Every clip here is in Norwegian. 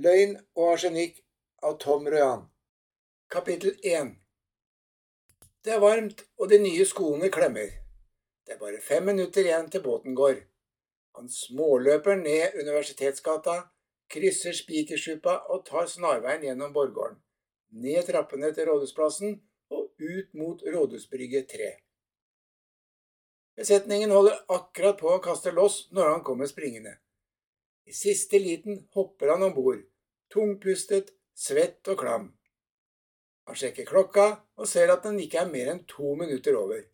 Løgn og arsenikk av Tom Røan. Kapittel 1 Det er varmt, og de nye skoene klemmer. Det er bare fem minutter igjen til båten går. Han småløper ned Universitetsgata, krysser Spikersuppa og tar snarveien gjennom Borggården, ned trappene til Rådhusplassen og ut mot Rådhusbrygge 3. Besetningen holder akkurat på å kaste loss når han kommer springende. I siste liten hopper han om bord, tungpustet, svett og klam. Han sjekker klokka og ser at den ikke er mer enn to minutter over.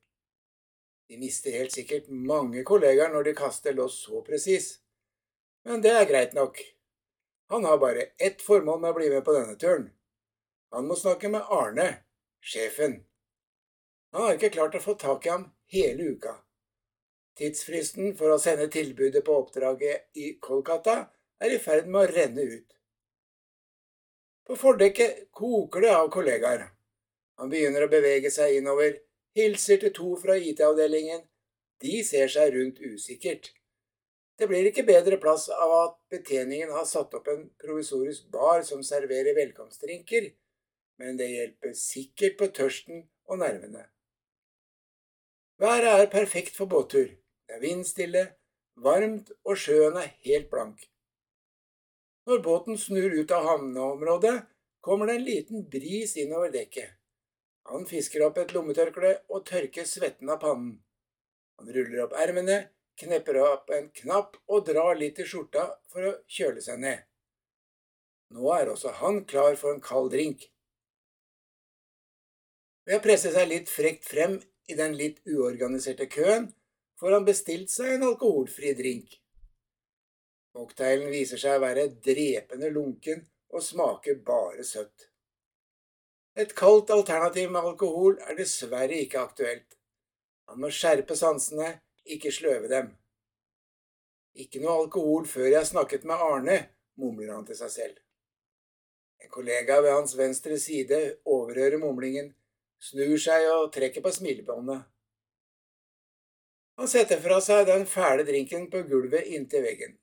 De mister helt sikkert mange kollegaer når de kaster loss så presis, men det er greit nok. Han har bare ett formål med å bli med på denne turen. Han må snakke med Arne, sjefen. Han har ikke klart å få tak i ham hele uka. Tidsfristen for å sende tilbudet på oppdraget i Kolkata er i ferd med å renne ut. På fordekket koker det av kollegaer. Han begynner å bevege seg innover, hilser til to fra IT-avdelingen. De ser seg rundt usikkert. Det blir ikke bedre plass av at betjeningen har satt opp en provisorisk bar som serverer velkomstdrinker, men det hjelper sikkert på tørsten og nervene. Været er perfekt for båttur. Det er vindstille, varmt og sjøen er helt blank. Når båten snur ut av havneområdet, kommer det en liten bris innover dekket. Han fisker opp et lommetørkle og tørker svetten av pannen. Han ruller opp ermene, knepper opp en knapp og drar litt i skjorta for å kjøle seg ned. Nå er også han klar for en kald drink. Ved å presse seg litt frekt frem i den litt uorganiserte køen, får han bestilt seg en alkoholfri drink. Cocktailen viser seg å være drepende lunken og smaker bare søtt. Et kaldt alternativ med alkohol er dessverre ikke aktuelt. Han må skjerpe sansene, ikke sløve dem. Ikke noe alkohol før jeg snakket med Arne, mumler han til seg selv. En kollega ved hans venstre side overhører mumlingen, snur seg og trekker på smilebåndet. Han setter fra seg den fæle drinken på gulvet inntil veggen.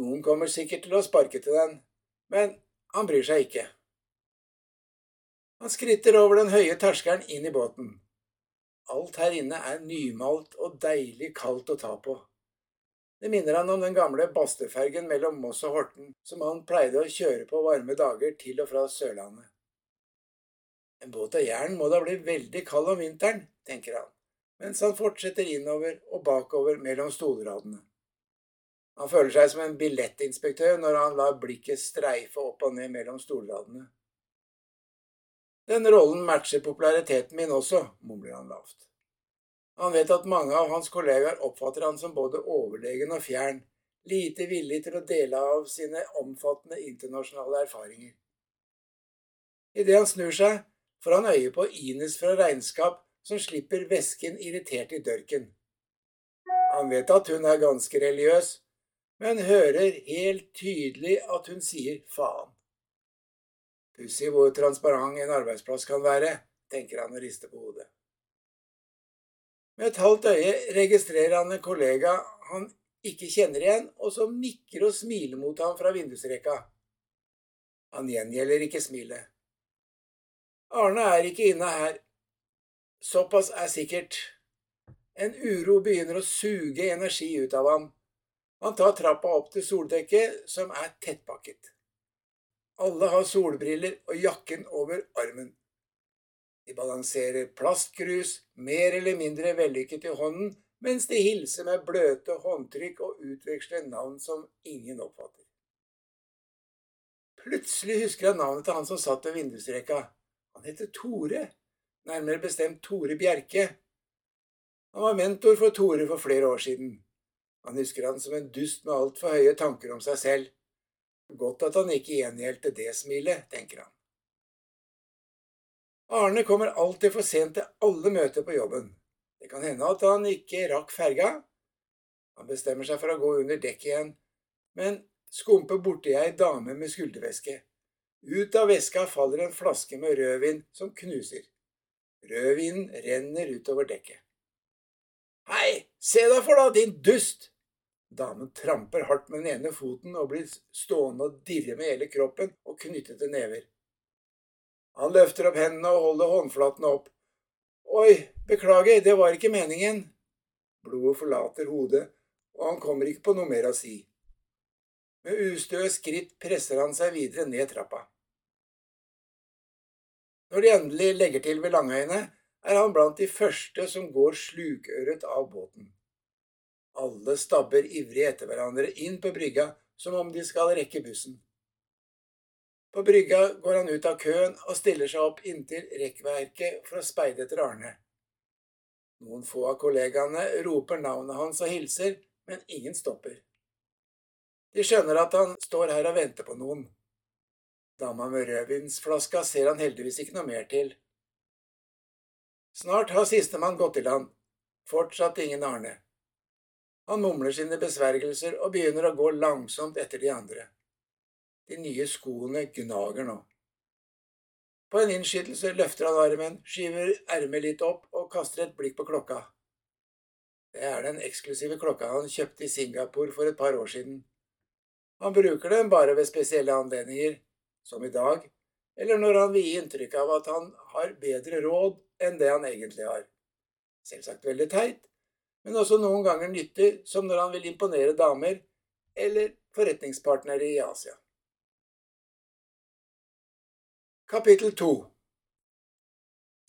Noen kommer sikkert til å sparke til den, men han bryr seg ikke. Han skritter over den høye terskelen inn i båten. Alt her inne er nymalt og deilig kaldt å ta på. Det minner han om den gamle bastefergen mellom Moss og Horten som han pleide å kjøre på varme dager til og fra Sørlandet. En båt av jern må da bli veldig kald om vinteren, tenker han mens han fortsetter innover og bakover mellom stolradene. Han føler seg som en billettinspektør når han lar blikket streife opp og ned mellom stolradene. Denne rollen matcher populariteten min også, mumler han lavt. Han vet at mange av hans kollegaer oppfatter han som både overlegen og fjern, lite villig til å dele av sine omfattende internasjonale erfaringer. Idet han snur seg, får han øye på Ines fra regnskap som slipper væsken irritert i dørken. Han vet at hun er ganske religiøs, men hører helt tydelig at hun sier faen. Pussig hvor transparent en arbeidsplass kan være, tenker han og rister på hodet. Med et halvt øye registrerer han en kollega han ikke kjenner igjen, og som nikker og smiler mot ham fra vindusrekka. Han gjengjelder ikke smilet. Arne er ikke inne her, Såpass er sikkert. En uro begynner å suge energi ut av ham. Han tar trappa opp til soldekket, som er tettpakket. Alle har solbriller og jakken over armen. De balanserer plastkrus, mer eller mindre vellykket i hånden, mens de hilser med bløte håndtrykk og utveksler navn som ingen oppfatter. Plutselig husker han navnet til han som satt ved vindusrekka. Han heter Tore nærmere bestemt Tore Bjerke. Han var mentor for Tore for flere år siden. Han husker han som en dust med altfor høye tanker om seg selv. Godt at han ikke gjengjeldte det smilet, tenker han. Arne kommer alltid for sent til alle møter på jobben. Det kan hende at han ikke rakk ferga. Han bestemmer seg for å gå under dekk igjen, men skumper borti ei dame med skulderveske. Ut av veska faller en flaske med rødvin som knuser. Rødvinen renner utover dekket. Hei, se deg for da, din dust! Damen tramper hardt med den ene foten og blir stående og dirre med hele kroppen og knyttete never. Han løfter opp hendene og holder håndflatene opp. Oi, beklager, det var ikke meningen. Blodet forlater hodet, og han kommer ikke på noe mer å si. Med ustø skritt presser han seg videre ned trappa. Når de endelig legger til ved Langøyene, er han blant de første som går slukøret av båten. Alle stabber ivrig etter hverandre inn på brygga som om de skal rekke bussen. På brygga går han ut av køen og stiller seg opp inntil rekkverket for å speide etter Arne. Noen få av kollegaene roper navnet hans og hilser, men ingen stopper. De skjønner at han står her og venter på noen. Dama med rødvinsflaska ser han heldigvis ikke noe mer til. Snart har sistemann gått i land. Fortsatt ingen Arne. Han mumler sine besvergelser og begynner å gå langsomt etter de andre. De nye skoene gnager nå. På en innskytelse løfter han armen, skyver ermet litt opp og kaster et blikk på klokka. Det er den eksklusive klokka han kjøpte i Singapore for et par år siden. Han bruker den bare ved spesielle anledninger, som i dag, eller når han vil gi inntrykk av at han har bedre råd enn det han egentlig har. Selvsagt veldig teit, men også noen ganger nyttig, som når han vil imponere damer eller forretningspartnere i Asia. Kapittel 2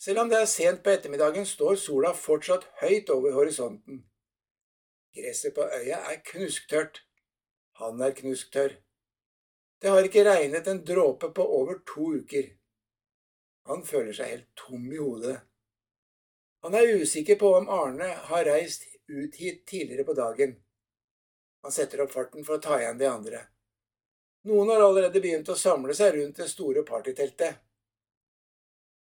Selv om det er sent på ettermiddagen, står sola fortsatt høyt over horisonten. Gresset på øya er knusktørt. Han er knusktørr. Det har ikke regnet en dråpe på over to uker. Han føler seg helt tom i hodet. Han er usikker på om Arne har reist ut hit tidligere på dagen. Han setter opp farten for å ta igjen de andre. Noen har allerede begynt å samle seg rundt det store partyteltet.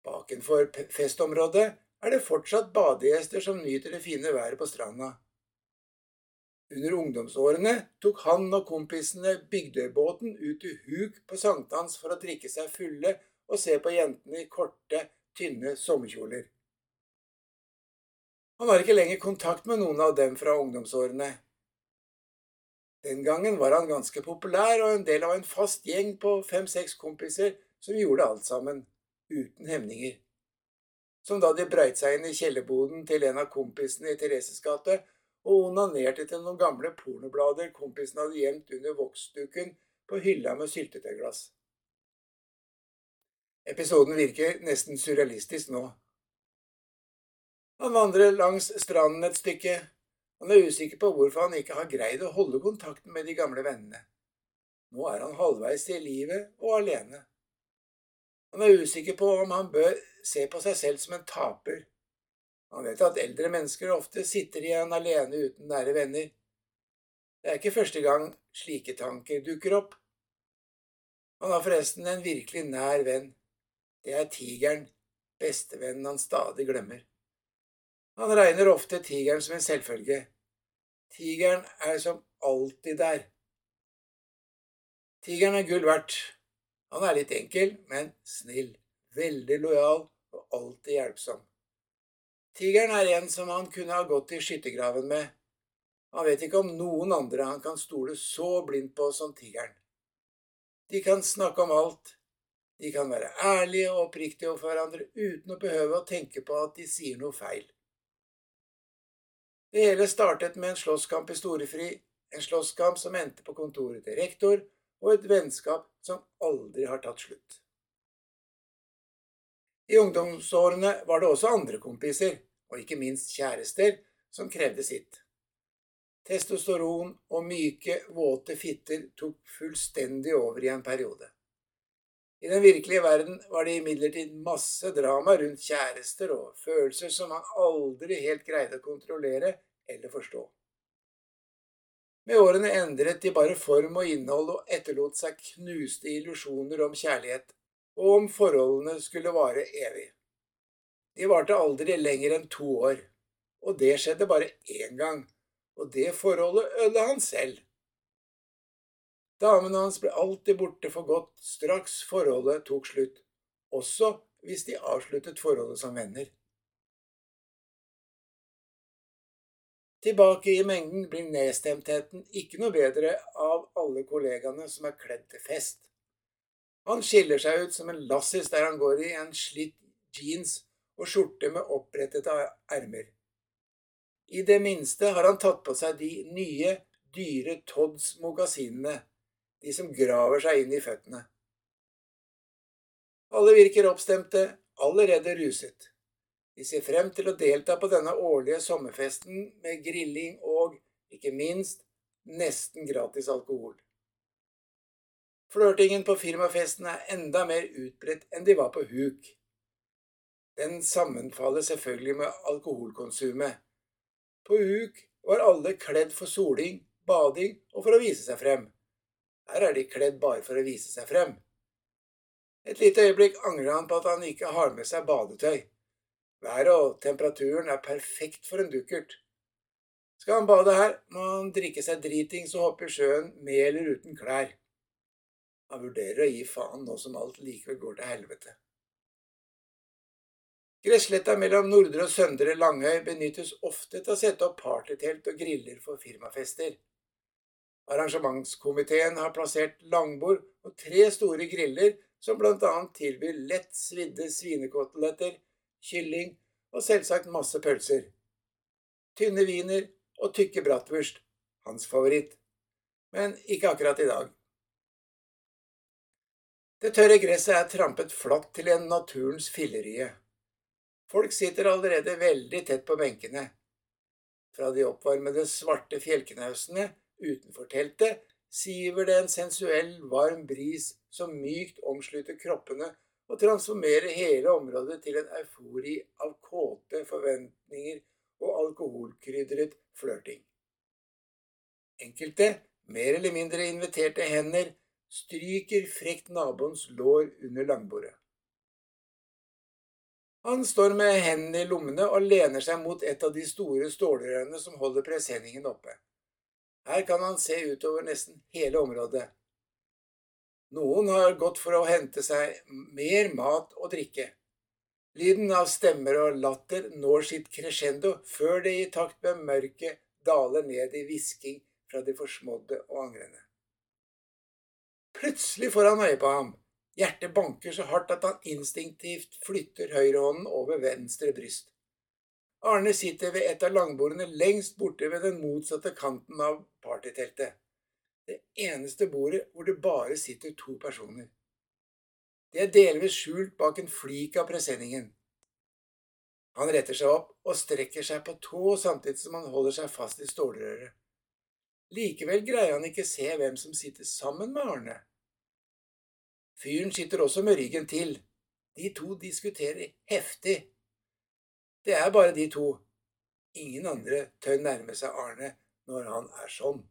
Bakenfor festområdet er det fortsatt badegjester som nyter det fine været på stranda. Under ungdomsårene tok han og kompisene Bygdøybåten ut til huk på sankthans for å drikke seg fulle og se på jentene i korte, tynne sommerkjoler. Han har ikke lenger kontakt med noen av dem fra ungdomsårene. Den gangen var han ganske populær og en del av en fast gjeng på fem–seks kompiser som gjorde alt sammen, uten hemninger. Som da de brøyt seg inn i kjellerboden til en av kompisene i Thereses gate og onanerte til noen gamle pornoblader kompisen hadde gjemt under voksduken på hylla med syltetøyglass. Episoden virker nesten surrealistisk nå. Han vandrer langs stranden et stykke. Han er usikker på hvorfor han ikke har greid å holde kontakten med de gamle vennene. Nå er han halvveis i livet og alene. Han er usikker på om han bør se på seg selv som en taper. Han vet at eldre mennesker ofte sitter igjen alene uten nære venner. Det er ikke første gang slike tanker dukker opp. Han har forresten en virkelig nær venn. Det er tigeren, bestevennen han stadig glemmer. Han regner ofte tigeren som en selvfølge. Tigeren er som alltid der. Tigeren er gull verdt. Han er litt enkel, men snill, veldig lojal og alltid hjelpsom. Tigeren er en som han kunne ha gått i skyttergraven med. Han vet ikke om noen andre han kan stole så blindt på som tigeren. De kan snakke om alt. De kan være ærlige og oppriktige overfor hverandre uten å behøve å tenke på at de sier noe feil. Det hele startet med en slåsskamp i storefri, en slåsskamp som endte på kontoret til rektor, og et vennskap som aldri har tatt slutt. I ungdomsårene var det også andre kompiser, og ikke minst kjærester, som krevde sitt. Testosteron og myke, våte fitter tok fullstendig over i en periode. I den virkelige verden var det imidlertid masse drama rundt kjærester og følelser som han aldri helt greide å kontrollere eller forstå. Med årene endret de bare form og innhold og etterlot seg knuste illusjoner om kjærlighet, og om forholdene skulle vare evig. De varte aldri lenger enn to år, og det skjedde bare én gang, og det forholdet ødela han selv. Damene hans ble alltid borte for godt straks forholdet tok slutt, også hvis de avsluttet forholdet som venner. Tilbake i mengden blir nedstemtheten ikke noe bedre av alle kollegaene som er kledd til fest. Han skiller seg ut som en lassis der han går i en slitt jeans og skjorte med opprettede ermer. I det minste har han tatt på seg de nye, dyre Todds mokasinene, de som graver seg inn i føttene. Alle virker oppstemte, allerede ruset. De ser frem til å delta på denne årlige sommerfesten med grilling og, ikke minst, nesten gratis alkohol. Flørtingen på firmafesten er enda mer utbredt enn de var på huk. Den sammenfaller selvfølgelig med alkoholkonsumet. På huk var alle kledd for soling, bading og for å vise seg frem. Her er de kledd bare for å vise seg frem. Et lite øyeblikk angrer han på at han ikke har med seg badetøy. Været og temperaturen er perfekt for en dukkert. Skal han bade her, må han drikke seg dritings og hoppe i sjøen med eller uten klær. Han vurderer å gi faen nå som alt likevel går til helvete. Gressletta mellom Nordre og Søndre Langøy benyttes ofte til å sette opp partytelt og griller for firmafester. Arrangementskomiteen har plassert langbord og tre store griller som bl.a. tilbyr lett svidde svinekoteletter, kylling og selvsagt masse pølser. Tynne wiener og tykke bratwurst, hans favoritt. Men ikke akkurat i dag. Det tørre gresset er trampet flatt til en naturens fillerie. Folk sitter allerede veldig tett på benkene. Fra de oppvarmede svarte fjellknausene utenfor teltet siver det en sensuell, varm bris som mykt omslutter kroppene og transformerer hele området til en eufori av kåte forventninger og alkoholkrydret flørting. Enkelte, mer eller mindre inviterte hender, stryker frekt naboens lår under langbordet. Han står med hendene i lommene og lener seg mot et av de store stålrørene som holder presenningen oppe. Her kan han se utover nesten hele området. Noen har gått for å hente seg mer mat og drikke. Lyden av stemmer og latter når sitt crescendo før det i takt med mørket daler ned i hvisking fra de forsmådde og angrende. Plutselig får han øye på ham. Hjertet banker så hardt at han instinktivt flytter høyrehånden over venstre bryst. Arne sitter ved et av langbordene lengst borte ved den motsatte kanten av partyteltet det eneste bordet hvor det bare sitter to personer. De er delvis skjult bak en flik av presenningen. Han retter seg opp og strekker seg på tå samtidig som han holder seg fast i stålrøret. Likevel greier han ikke se hvem som sitter sammen med Arne. Fyren sitter også med ryggen til. De to diskuterer heftig. Det er bare de to. Ingen andre tør nærme seg Arne når han er sånn.